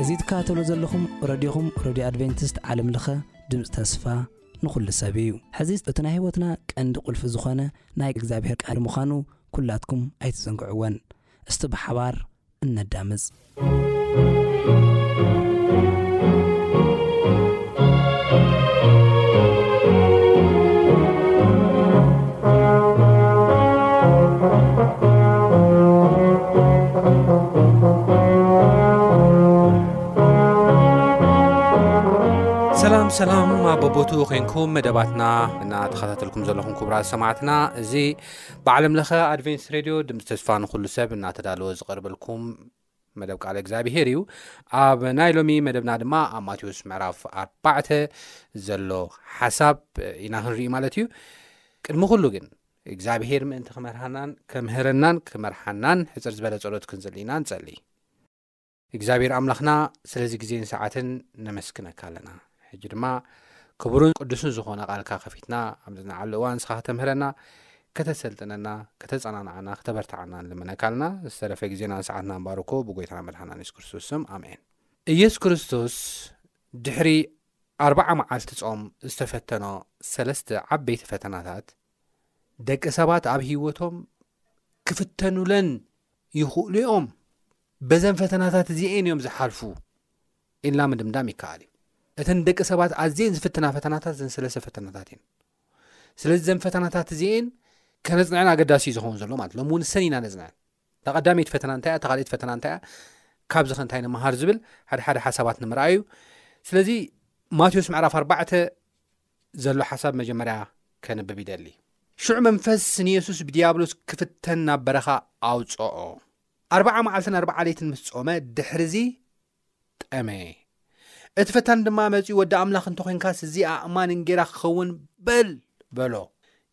እዚ ትከታተሉ ዘለኹም ረድዮኹም ረድዮ ኣድቨንቲስት ዓለም ለኸ ድምፂ ተስፋ ንኹሉ ሰብ እዩ። ሕዚ እቲ ናይ ህይወትና ቀንዲ ቁልፊ ዝኾነ ናይ እግዚኣብሔር ቃል ምዃኑ ኩላትኩም ኣይትዘንግዕዎን። እስቲ ብሓባር እነዳምፅ። ሰላም ኣብ ቦቦቱ ኮንኩም መደባትና እና ተኸታተልኩም ዘለኹም ክቡራት ሰማዕትና እዚ ብዓለምለኸ ኣድቨንስ ሬድዮ ድምፂ ተስፋ ንኩሉ ሰብ እናተዳለወ ዝቐርበልኩም መደብ ቃል እግዚኣብሄር እዩ ኣብ ናይ ሎሚ መደብና ድማ ኣብ ማቴዎስ ምዕራፍ ኣርባዕተ ዘሎ ሓሳብ ኢና ክንርኢ ማለት እዩ ቅድሚ ኩሉ ግን እግዚኣብሄር ምእንቲ ክመርሃናን ከምህረናን ክመርሓናን ሕፅር ዝበለ ፀሎት ክንፅሊ ኢና ንፀሊ እግዚኣብሄር ኣምላኽና ስለዚ ግዜን ሰዓትን ነመስግነካ ኣለና ሕጂ ድማ ክቡርን ቅዱስን ዝኾነ ቃልካ ከፊትና ኣብ ዝነዓሉ እዋን ንስኻ ከተምህረና ከተሰልጥነና ከተጸናንዓና ክተበርትዓና ንልምነካ ኣልና ዝተረፈ ግዜናን ሰዓትናን ባርኮ ብጎይታና መድሓና የሱስ ክርስቶስ ስም ኣሜን ኢየሱስ ክርስቶስ ድሕሪ ኣርባዓ መዓልቲ ጾም ዝተፈተኖ ሰለስተ ዓበይቲ ፈተናታት ደቂ ሰባት ኣብ ህይወቶም ክፍተኑለን ይኽእሉ ኦም በዘን ፈተናታት እዚኤን እዮም ዝሓልፉ ኢልና ምድምዳም ይከኣል እዩ። እተን ንደቂ ሰባት ኣዝየን ዝፍትና ፈተናታት እዘን ሰለስተ ፈተናታት እየን። ስለዚ እዘን ፈተናታት እዚኤን ከነጽንዐን ኣገዳሲ እዩ ዝኸውን ዘሎ ማለት ሎሚ እውን ሰን ኢና ነጽንዐን እታ ቀዳመይቲ ፈተና እንታይ እያ እታ ካልእቲ ፈተና እንታይ እያ ካብዚ ከ እንታይ ንምሃር ዝብል ሓደሓደ ሓሳባት ንምርኣዩ ስለዚ ማቴዎስ ምዕራፍ ኣርባዕተ ዘሎ ሓሳብ መጀመርያ ከንብብ ይደሊ ሽዑ መንፈስ ንየሱስ ብድያብሎስ ክፍተን ናብ በረኻ ኣውፅኦ ኣርብዓ መዓልትን ኣርብዓ ለይትን ምስ ጾመ ድሕርዚ ጠመየ። እቲ ፈታኒ ድማ መጺኡ ወዲ ኣምላኽ እንተ ዄንካስ እዚ ኣእማን እንጌራ ኪኸውን በል በሎ።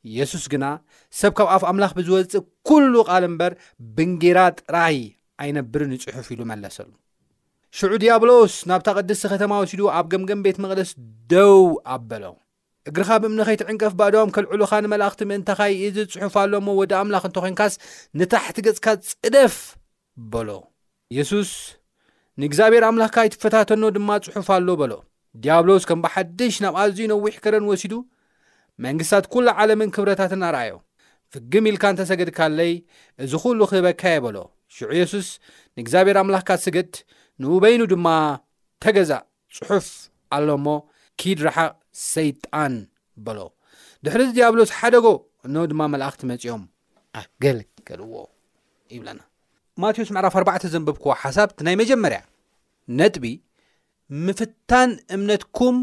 የሱስ ግና ሰብ ካብ ኣፍ ኣምላኽ ብዝወጽእ ኵሉ ቓል እምበር ብእንጌራ ጥራይ ኣይነብርን እዩ ጽሑፍ ኢሉ መለሰሉ። ሽዑ ድያብሎስ ናብታ ቅድስቲ ኸተማ ወሲዱ ኣብ ገምገም ቤት መቕደስ ደው ኣበሎ። እግርኻ ብእምኒ ከይትዕንቀፍ ባእዳዎም ከልዕሉኻ ንመላእኽቲ ምእንታኻ ይእዝዝ ጽሑፍ ኣሎ እሞ ወዲ ኣምላኽ እንተኾይንካስ ንታሕቲ ገጽካ ጽደፍ በሎ። የሱስ ንእግዚኣብሄር ኣምላኽካ ኣይትፈታተኖ ድማ ጽሑፍ ኣሎ በሎ። ዲያብሎስ ከም ብሓድሽ ናብ ኣዝዩ ነዊሕ ከረን ወሲዱ መንግስታት ኩላ ዓለምን ክብረታትን ኣርኣዮ። ፍግም ኢልካ እንተሰገድካለይ እዚ ኩሉ ክህበካ እየ በሎ። ሽዑ የሱስ ንእግዚኣብሄር ኣምላኽካ ስገድ ንኡ በይኑ ድማ ተገዛእ። ጽሑፍ ኣሎ እሞ ኪድ ርሓቕ ሰይጣን በሎ። ድሕርዚ ድያብሎስ ሓደጎ፣ እነሆ ድማ መላእኽቲ መጺኦም ኣገልገልዎ ይብለና። ማቴዎስ ምዕራፍ ኣርባዕተ ዘንበብክዎ ሓሳብ እቲ ናይ መጀመርያ ነጥቢ ምፍታን እምነትኩም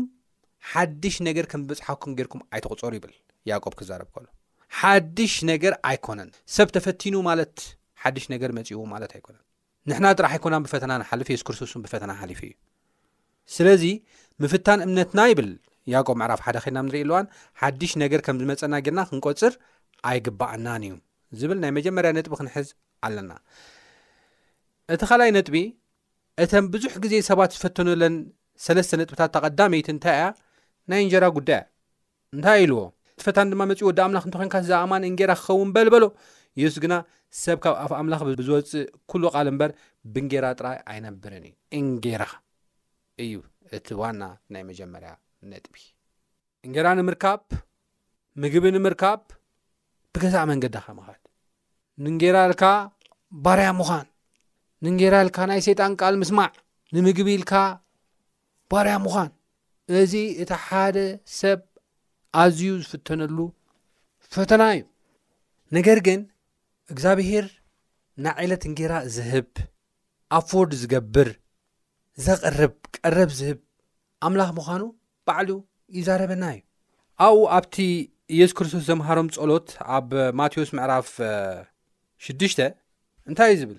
ሓድሽ ነገር ከም ዝበጽሓኩም ጌርኩም ኣይትቑጸሩ ይብል ያዕቆብ ክዛረብ ከሎ ሓድሽ ነገር ኣይኮነን ሰብ ተፈቲኑ ማለት ሓድሽ ነገር መጺኡ ማለት ኣይኮነን ንሕና ጥራሕ ኣይኮናን ብፈተና ንሓልፍ የሱስ ክርስቶስ እውን ብፈተና ሓሊፉ እዩ ስለዚ ምፍታን እምነትና ይብል ያቆብ ምዕራፍ ሓደ ኸና ንርኢ ኣለዋን ሓድሽ ነገር ከም ዝመፀና ጌርና ክንቆፅር ኣይግባኣናን እዩ ዝብል ናይ መጀመርያ ነጥቢ ክንሕዝ ኣለና እቲ ካልይ ነጥቢ እተን ብዙሕ ግዜ ሰባት ዝፈተኑለን ሰለስተ ነጥብታት ተቐዳመይቲ እንታይ እያ ናይ እንጀራ ጉዳይ እያ እንታይ ኢልዎ? እቲ ፈታኒ ድማ መጺኡ ወዲ ኣምላኽ እንተ ዄንካስ እዚ ኣእማን እንጌራ ኪኸውን በል በሎ። የሱስ ግና ሰብ ካብ ኣፍ ኣምላኽ ብዚወጽእ ኵሉ ቓል እምበር፣ ብእንጌራ ጥራይ ኣይነብርን እዩ። እንጌራ እዩ እቲ ዋና ናይ መጀመርያ ነጥቢ። እንጌራ ንምርካብ፣ ምግቢ ንምርካብ ብገዛእ መንገዳኻ ምኻድ፣ ንእንጌራ ኢልካ ባርያ ምዃን፣ ንእንጌራ ኢልካ ናይ ሰይጣን ቃል ምስማዕ፣ ንምግቢ ኢልካ ባርያ ምዃን እዚ እቲ ሓደ ሰብ ኣዝዩ ዝፍተነሉ ፈተና እዩ ነገር ግን እግዚኣብሄር ናዒለት እንጌራ ዝህብ ኣፎርድ ዝገብር ዘቕርብ ቀረብ ዝህብ ኣምላኽ ምዃኑ ባዕሉ ይዛረበና እዩ ኣብኡ ኣብቲ ኢየሱስ ክርስቶስ ዘምሃሮም ጸሎት ኣብ ማቴዎስ ምዕራፍ ሽዱሽተ እንታይ እዩ ዝብል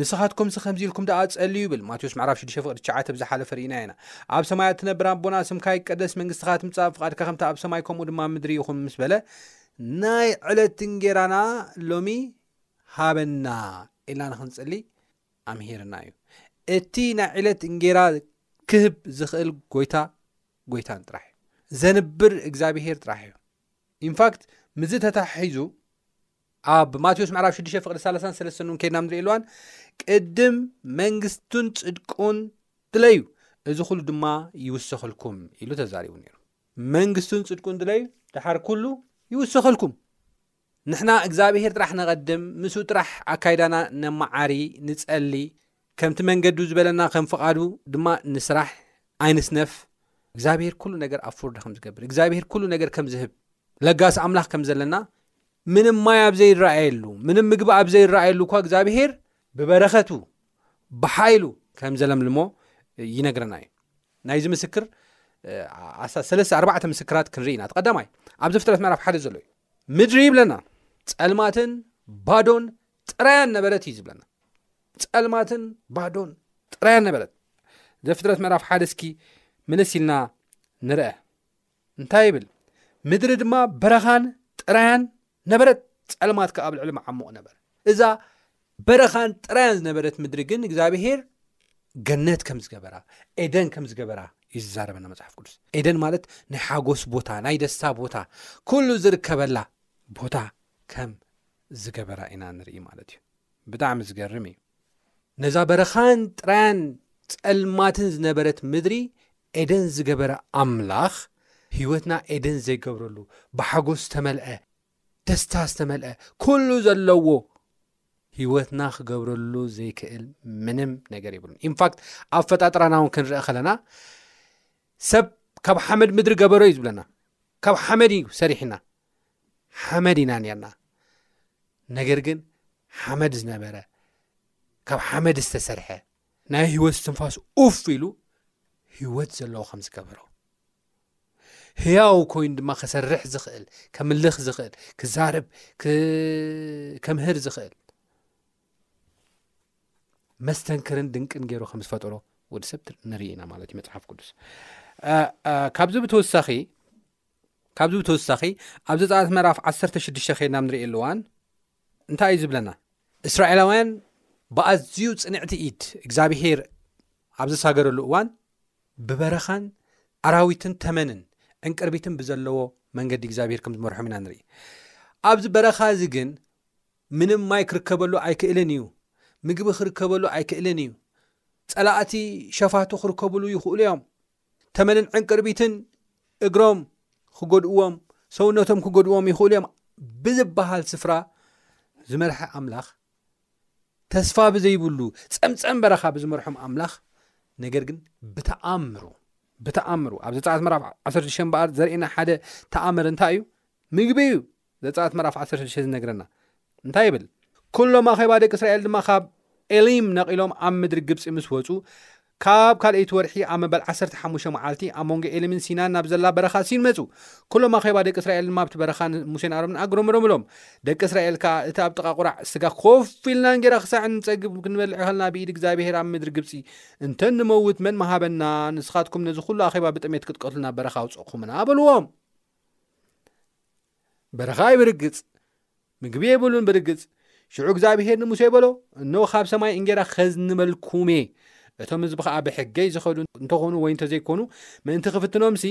ንስኻትኩምሲ ከምዚ ኢልኩም ደኣ ጸልዩ ይብል ማቴዎስ ምዕራፍ ሽዱሽተ ፍቅዲ ትሽዓተ ብዝሓለፈ ርኢናዮ ኢና ኣብ ሰማያት ትነብር ኣቦና ስምካ ይቀደስ መንግስትኻ ትምጻእ ፍቃድካ ከምቲ ኣብ ሰማይ ከምኡ ድማ ኣብ ምድሪ ይኹን ምስ በለ ናይ ዕለት እንጌራና ሎሚ ሃበና ኢልና ንክንጽሊ ኣምሂርና እዩ እቲ ናይ ዕለት እንጌራ ክህብ ዝኽእል ጎይታ ጎይታን ጥራሕ እዩ ዘንብር እግዚኣብሄር ጥራሕ እዩ ኢንፋክት ምዝ ተታሒዙ ኣብ ማቴዎስ ምዕራፍ ሽዱሽተ ፍቅዲ ሰላሳን ሰለስተን እውን ከድና ንርእየሉዋን ቅድም መንግስቱን ጽድቁን ድለዩ እዚ ኩሉ ድማ ይውሰኸልኩም ኢሉ ተዛሪቡ ነይሩ መንግስቱን ጽድቁን ድለዩ ድሓር ኩሉ ይውሰኸልኩም ንሕና እግዚኣብሄር ጥራሕ ነቐድም ምስኡ ጥራሕ ኣካይዳና ነመዓሪ ንጸሊ ከምቲ መንገዱ ዝበለና ከም ፍቓዱ ድማ ንስራሕ፣ ኣይንስነፍ፣ እግዚኣብሄር ኩሉ ነገር ኣብ ፍርዱ ከም ዝገብር፣ እግዚኣብሄር ኩሉ ነገር ከም ዝህብ፣ ለጋስ ኣምላኽ ከም ዘለና፣ ምንም ማይ ኣብ ዘይረኣየሉ፣ ምንም ምግቢ ኣብ ዘይረኣየሉ እኳ እግዚኣብሄር ብበረኸቱ ብሓይሉ ከም ዘለምልሞ ይነግረና እዩ ናይዚ ምስክር ኣሳ ሰለስተ ኣርባዕተ ምስክራት ክንርኢ ኢና ተቀዳማይ ኣብዚ ፍጥረት ምዕራፍ ሓደ ዘሎ እዩ ምድሪ ይብለና ጸልማትን ባዶን ጥራያ ነበረት እዩ ዝብለና ጸልማትን ባዶን ጥራያ ነበረት ዘፍጥረት ምዕራፍ ሓደ እስኪ ምልስ ኢልና ንርአ እንታይ ይብል ምድሪ ድማ በረኻን ጥራያን ነበረት ጸልማት ከ ኣብ ልዕሊ መዓሙቕ ነበር እዛ በረኻን ጥራያን ዝነበረት ምድሪ ግን እግዚኣብሄር ገነት ከም ዝገበራ ኤደን ከም ዝገበራ እዩ ዝዛረበና መፅሓፍ ቅዱስ ኤደን ማለት ናይ ሓጎስ ቦታ ናይ ደስታ ቦታ ኩሉ ዝርከበላ ቦታ ከም ዝገበራ ኢና ንርኢ ማለት እዩ ብጣዕሚ ዝገርም እዩ ነዛ በረኻን ጥራያን ጸልማትን ዝነበረት ምድሪ ኤደን ዝገበረ ኣምላኽ ህይወትና ኤደን ዘይገብረሉ ብሓጎስ ዝተመልአ ደስታ ዝተመልአ ኩሉ ዘለዎ ህይወትና ክገብረሉ ዘይክእል ምንም ነገር ይብሉ ኢንፋክት ኣብ ፈጣጥራና እውን ክንርአ ከለና ሰብ ካብ ሓመድ ምድሪ ገበሮ እዩ ዝብለና ካብ ሓመድ እዩ ሰሪሕና ሓመድ ኢና ኔርና ነገር ግን ሓመድ ዝነበረ ካብ ሓመድ ዝተሰርሐ ናይ ህይወት ስትንፋስ ኡፍ ኢሉ ህይወት ዘለዎ ከም ዝገበሮ ህያው ኮይኑ ድማ ክሰርሕ ዝኽእል ከምልኽ ዝኽእል ክዛርብ ከምህር ዝኽእል መስተንክርን ድንቅን ገይሩ ከም ዝፈጠሮ ወዲ ሰብ ንርኢ ኢና ማለት እዩ መፅሓፍ ቅዱስ ካብዚ ብተወሳኺ ካብዚ ብተወሳኺ ኣብ ዘጸኣት ምዕራፍ ዓሰርተ ሽዱሽተ ከይድና ኣብ ንርእየሉ እዋን እንታይ እዩ ዝብለና? እስራኤላውያን ብኣዝዩ ጽንዕቲ ኢድ እግዚኣብሄር ኣብ ዘሳገረሉ እዋን ብበረኻን ኣራዊትን ተመንን ዕንቅርቢትን ብዘለዎ መንገዲ እግዚኣብሄር ከም ዝመርሖም ኢና ንርኢ ኣብዚ በረኻ እዚ ግን ምንም ማይ ክርከበሉ ኣይክእልን እዩ ምግቢ ክርከበሉ ኣይክእልን እዩ ጸላእቲ ሸፋቱ ክርከብሉ ይኽእሉ እዮም ተመንን ዕንቅርቢትን እግሮም ክጎድእዎም ሰውነቶም ክጎድእዎም ይኽእሉ እዮም ብዝበሃል ስፍራ ዝመርሐ ኣምላኽ ተስፋ ብዘይብሉ ጸምጸም በረኻ ብዝመርሖም ኣምላኽ ነገር ግን ብተኣምሩ ብተኣምሩ ኣብ ዘፀኣት ምዕራፍ 16 እምበኣር ዘርእና ሓደ ተኣምር እንታይ እዩ ምግቢ እዩ ዘጸኣት ምዕራፍ ዓሰርተ ሽዱሽተ ዝነግረና እንታይ ይብል? ኵሎም ኣኼባ ደቂ እስራኤል ድማ ኻብ ኤሊም ነቒሎም ኣብ ምድሪ ግብጺ ምስ ወጹ፣ ካብ ካልኣይቲ ወርሒ ኣብ መበል ዓሰርተ ሓሙሽተ መዓልቲ ኣብ መንጎ ኤሊምን ሲናን ናብ ዘላ በረኻ ሲን መጹ። ኵሎም ኣኼባ ደቂ እስራኤል ድማ ኣብቲ በረኻ ንሙሴን ኣሮንን ኣጕረምረሙሎም። ደቂ እስራኤል ከኣ፣ እቲ ኣብ ጥቓ ቍራዕ ስጋ ኮፍ ኢልና እንጌራ ኽሳዕ እንጸግብ ክንበልዕ ኸለና ብኢድ እግዚኣብሄር ኣብ ምድሪ ግብጺ እንተ እንመውት መን ምሃበና? ንስኻትኩም ነዚ ዅሉ ኣኼባ ብጥሜት ክትቀትሉና ኣብ በረኻ ኣውጸእኩምና በልዎም። በረኻ እዩ ብርግጽ ምግቢ የብሉን ብርግጽ ሽዑ እግዚኣብሄር ንሙሴ በሎ እኖ ካብ ሰማይ እንጌራ ኸዝንበልኩም እየ እቶም ህዝቢ ከዓ ብሕገይ ዝኸዱ እንተኾኑ ወይ እንተዘይኮኑ ምእንቲ ክፍትኖምሲ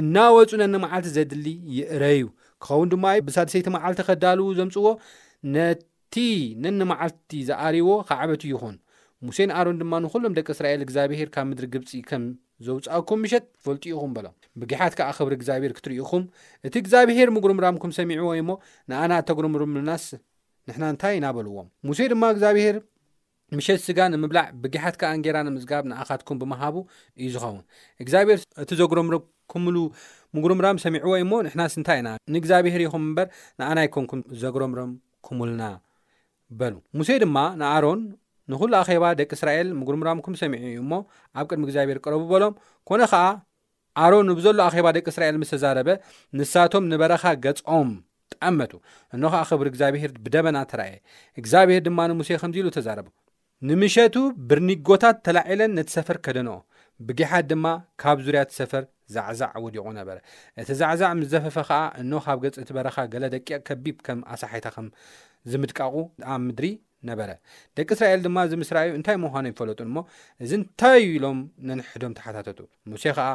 እናወፁ ነንመዓልቲ ዘድሊ ይእረዩ ክኸውን ድማ እዩ ብሳድሰይቲ መዓልቲ ከዳልዉ ዘምፅዎ እቲ ነንመዓልቲ ዝኣርይዎ ኻዕበቲ ይኹን። ሙሴን ኣሮን ድማ ንዅሎም ደቂ እስራኤል፣ እግዚኣብሄር ካብ ምድሪ ግብጺ ከም ዘውጽኣኩም ምሸት ትፈልጡ ኢኹም በሎም። ብጊሓት ከኣ ኽብሪ እግዚኣብሄር ክትርእዩ ኢኹም፣ እቲ እግዚኣብሄር ምጕርምራምኩም ሰሚዕዎ እዩ እሞ፣ ንኣና እተጕርምርሙልናስ ንሕና እንታይ ኢና በልዎም። ሙሴ ድማ እግዚኣብሄር ምሸት ስጋ ንምብላዕ ብጊሓት ከኣ እንጌራ ንምጽጋብ ንኣኻትኩም ብምሃቡ እዩ ዝኸውን። እግዚኣብሄር እቲ ዘጉረምረምኩምሉ ምጉርምራም ሰሚዕዎ እዩ እሞ ንሕናስ እንታይ ኢና? ንእግዚኣብሄር ኢኹም እምበር ንኣና ኣይኮንኩም ዘጉረምረምኩምልና በሉ። ሙሴ ድማ ንኣሮን ንኹሉ ኣኼባ ደቂ እስራኤል ምጉርምራምኩም ሰሚዑ እዩ እሞ ኣብ ቅድሚ እግዚኣብሄር ቅረቡ በሎም። ኮነ ኸኣ ኣሮን ንብዘሎ ኣኼባ ደቂ እስራኤል ምስ ተዛረበ፣ ንሳቶም ንበረኻ ገጾም ጠመቱ፣ እንሆ ኸኣ ክብሪ እግዚኣብሄር ብደበና ተራእየ። እግዚኣብሄር ድማ ንሙሴ ከምዚ ኢሉ ተዛረቦ፣ ንምሸቱ ብርኒጎታት ተላዒለን ነቲ ሰፈር ከደንኦ፣ ብጊሓት ድማ ካብ ዙርያ እቲ ሰፈር ዛዕዛዕ ወዲቑ ነበረ። እቲ ዛዕዛዕ ምስ ዘፈፈ ኸኣ፣ እንሆ ካብ ገጽ እቲ በረኻ ገለ ደቂቕ ከቢብ ከም ኣሳሓይታ ከም ዝምድቃቑ ኣብ ምድሪ ነበረ። ደቂ እስራኤል ድማ እዚ ምስ ረኣዩ እንታይ ምዃኑ ኣይፈለጡን እሞ፣ እዚ እንታይ እዩ? ኢሎም ነንሕዶም ተሓታተቱ። ሙሴ ኸኣ፣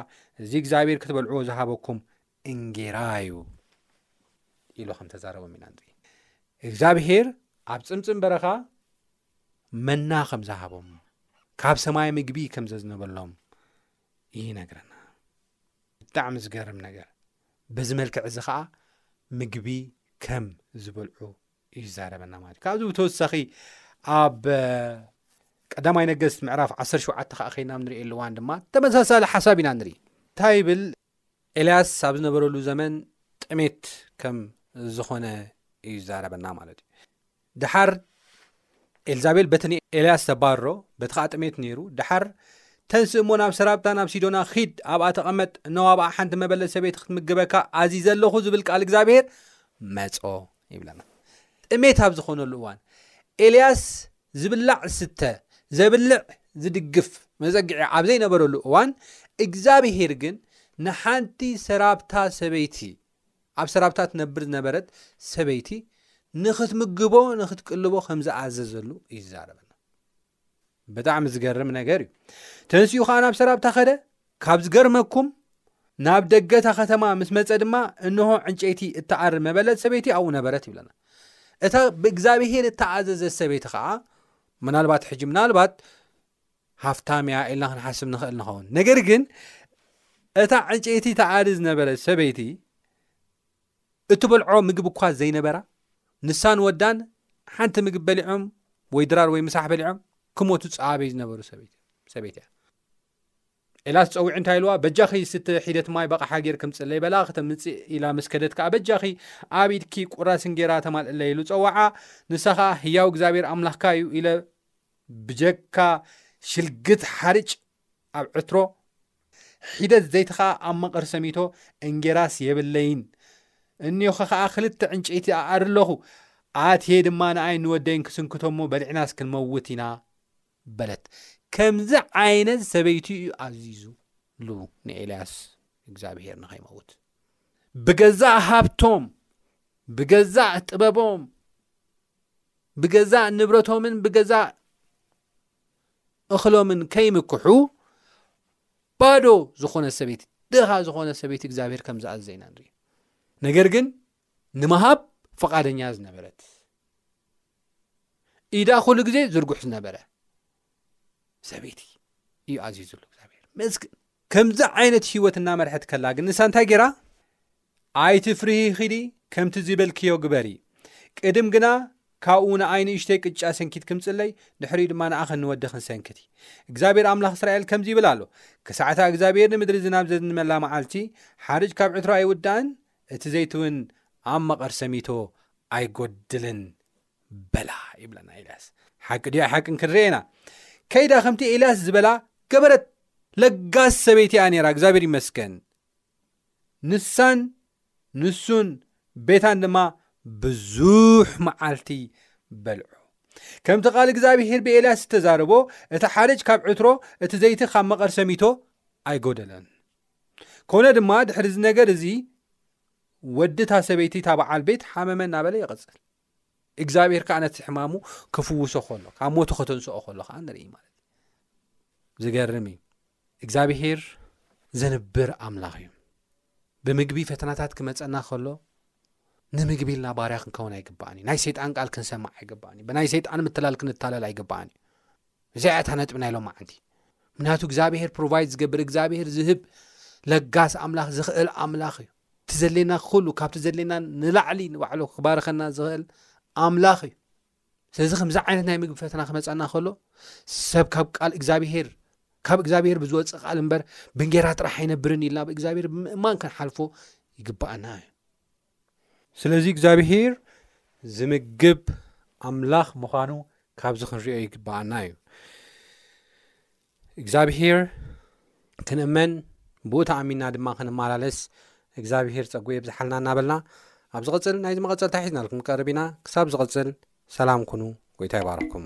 እዚ እግዚኣብሄር ክትበልዕዎ ዝሃበኩም እንጌራ እዩ ኢሉ ከም ተዛረቦም ኢና ንርኢ። እግዚኣብሄር ኣብ ጽምጽም በረኻ መና ከም ዝሃቦም፣ ካብ ሰማይ ምግቢ ከም ዘዝነበሎም ይነግረና። ብጣዕሚ ዝገርም ነገር፣ በዚ መልክዕ እዚ ኸኣ ምግቢ ከም ዝበልዑ እዩ ዝዛረበና ማለት እዩ ካብዚ ብተወሳኺ ኣብ ቀዳማይ ነገስት ምዕራፍ 17 ከዓ ከይና ንሪእየሉ እዋን ድማ ተመሳሳሊ ሓሳብ ኢና ንርኢ እንታይ ይብል ኤልያስ ኣብ ዝነበረሉ ዘመን ጥሜት ከም ዝኾነ እዩ ዝዛረበና ማለት እዩ ድሓር ኤልዛቤል በቲ ንኤልያስ ተባሮ በቲ ከዓ ጥሜት ነይሩ ድሓር ተንስ እሞ ናብ ሰራብታ ናብ ሲዶና ኪድ ኣብኣ ተቐመጥ እነዋብኣ ሓንቲ መበለት ሰበይቲ ክትምግበካ ኣዚ ዘለኹ ዝብል ቃል እግዚኣብሄር መጾ ይብለና። ጥሜት ኣብ ዝኾነሉ እዋን ኤልያስ ዝብላዕ ዝስተ፣ ዘብልዕ ዝድግፍ መዘግዒ ኣብ ዘይነበረሉ እዋን እግዚኣብሄር ግን ንሓንቲ ሰራብታ ሰበይቲ ኣብ ሰራብታ ትነብር ዝነበረት ሰበይቲ ንኽትምግቦ ንኽትቅልቦ ከም ዝኣዘዘሉ ይዛረበና። ብጣዕሚ ዝገርም ነገር እዩ ተንስኡ ከዓ ናብ ሰራብታ ከደ ካብ ዝገርመኩም ናብ ደገታ ከተማ ምስ መፀ ድማ እንሆ ዕንጨይቲ እትዓር መበለት ሰበይቲ ኣብኡ ነበረት ይብለና እታ ብእግዚኣብሄር እተኣዘዘት ሰበይቲ ከዓ ምናልባት ሕጂ ምናልባት ሃፍታም እያ ኢልና ክንሓስብ ንኽእል ንኸውን ነገር ግን እታ ዕንጨይቲ ተኣሪ ዝነበረት ሰበይቲ እትበልዖ ምግቢ እኳ ዘይነበራ፣ ንሳን ወዳን ሓንቲ ምግቢ በሊዖም ወይ ድራር ወይ ምሳሕ በሊዖም ክሞቱ ዝጸባበዩ ዝነበሩ ሰበይቲ እያ። ኤላስ ጸዊዑ እንታይ ኢልዋ፣ በጃኺ ዝስተ ሒደት ማይ በቓሓ ጌር ክምጽለይ በላ፣ ክተምጽእ ኢላ ምስ ከደት ከኣ በጃኺ ኣብ ኢድኪ ቁራስ እንጌራ ተማልእለይ ኢሉ ጸዋዓ፣ ንሳ ከኣ ህያው እግዚኣብሔር ኣምላኽካ እዩ ኢለ ብጀካ ሽልግት ሓርጭ ኣብ ዕትሮ ሒደት ዘይቲ ኸኣ ኣብ መቐር ሰሚቶ፣ እንጌራስ የብለይን፣ እንዮኸ ኸኣ ኽልተ ዕንጨይቲ ኣኣሪ ኣሎኹ፣ ኣትየ ድማ ንኣይን ንወደይን ክስንክቶ እሞ በሊዕናስ ክንመውት ኢና፣ በለት። ከምዚ ዓይነት ሰበይቲ እዩ ኣዚዙሉ ንኤልያስ እግዚኣብሄር ንኸይመውት። ብገዛእ ሃብቶም፣ ብገዛእ ጥበቦም፣ ብገዛእ ንብረቶምን ብገዛእ እኽሎምን ከይምክሑ ባዶ ዝኾነ ሰበይቲ ድኻ ዝኾነ ሰበይቲ እግዚኣብሔር ከም ዝኣዘ ኢና ንርኢ ነገር ግን ንምሃብ ፍቓደኛ ዝነበረት ኢዳ ኩሉ ግዜ ዝርጉሕ ዝነበረ ሰበይቲ እዩ ኣዚዙሉ እግዚኣብሔር መስግን ከምዚ ዓይነት ህይወት እናመርሐት ከላ ግን ንሳ እንታይ ገይራ? ኣይትፍርሂ ኺዲ ከምቲ ዝበልክዮ ግበሪ። ቅድም ግና ካብኡ ንኣይ ንእሽተይ ቅጫ ሰንኪት ክምጽለይ ድሕሪኡ ድማ ንኣኽን ንወድኽን ሰንክቲ። እግዚኣብሄር ኣምላኽ እስራኤል ከምዚ ይብል ኣሎ፣ ክሳዕ እታ እግዚኣብሄር ንምድሪ ዝናብ ዘዝንመላ መዓልቲ፣ ሓርጭ ካብ ዕትሮ ኣይውዳእን፣ እቲ ዘይቲ እውን ኣብ መቐር ሰሚቶ ኣይጐድልን በላ ይብለና ኤልያስ ሓቂ ድዩ ኣይሓቅን ክንርኤ ኢና ከይዳ ከምቲ ኤልያስ ዝበላ ገበረት ለጋስ ሰበይቲ እያ ነራ እግዚኣብሔር ይመስገን ንሳን ንሱን ቤታን ድማ ብዙሕ መዓልቲ በልዑ ከምቲ ቓል እግዚኣብሄር ብኤልያስ ዝተዛረቦ እቲ ሓርጭ ካብ ዕትሮ እቲ ዘይቲ ካብ መቐር ሰሚቶ ኣይጎደለን ኮነ ድማ ድሕሪ እዚ ነገር እዚ ወዲ እታ ሰበይቲ እታ በዓል ቤት ሓመመ እናበለ ይቕፅል እግዚኣብሔር ከዓ ነቲ ሕማሙ ክፍውሶ ከሎ ካብ ሞቱ ከተንስኦ ከሎ ከዓ ንርኢ ማለት እዩ ዝገርም እዩ እግዚኣብሄር ዘንብር ኣምላኽ እዩ ብምግቢ ፈተናታት ክመፀና ከሎ ንምግቢ ኢልና ባርያ ክንከውን ኣይግባእን እዩ ናይ ሰይጣን ቃል ክንሰማዕ ኣይግባእን እዩ ብናይ ሰይጣን ምትላል ክንታለል ኣይግባእን እዩ እዚኣ እያ እታ ነጥቢ ናይ ሎማዓንቲ ምክንያቱ እግዚኣብሄር ፕሮቫይድ ዝገብር እግዚኣብሄር ዝህብ ለጋስ ኣምላኽ ዝኽእል ኣምላኽ እዩ እቲ ዘድለየና ክክሉ ካብቲ ዘድለየና ንላዕሊ ንባዕሉ ክባርኸና ዝኽእል ኣምላኽ እዩ ስለዚ ከምዚ ዓይነት ናይ ምግቢ ፈተና ክመፀና ከሎ ሰብ ካብ ቃል እግዚኣብሄር ካብ እግዚኣብሄር ብዝወፅእ ቃል እምበር ብንጌራ ጥራሕ ኣይነብርን ኢልና ብእግዚኣብሄር ብምእማን ክንሓልፎ ይግባኣና እዩ ስለዚ እግዚኣብሄር ዝምግብ ኣምላኽ ምዃኑ ካብዚ ክንሪኦ ይግብኣና እዩ እግዚኣብሄር ክንእመን ብኡ ተኣሚንና ድማ ክንመላለስ እግዚኣብሄር ፀጉ የብዝሓልና እናበልና ኣብ ዝቕፅል ናይ ዚ መቐፀልታ ሒዝናልኩም ቀርብ ኢና ክሳብ ዝቕፅል ሰላም ኩኑ ጎይታ ይባርኩም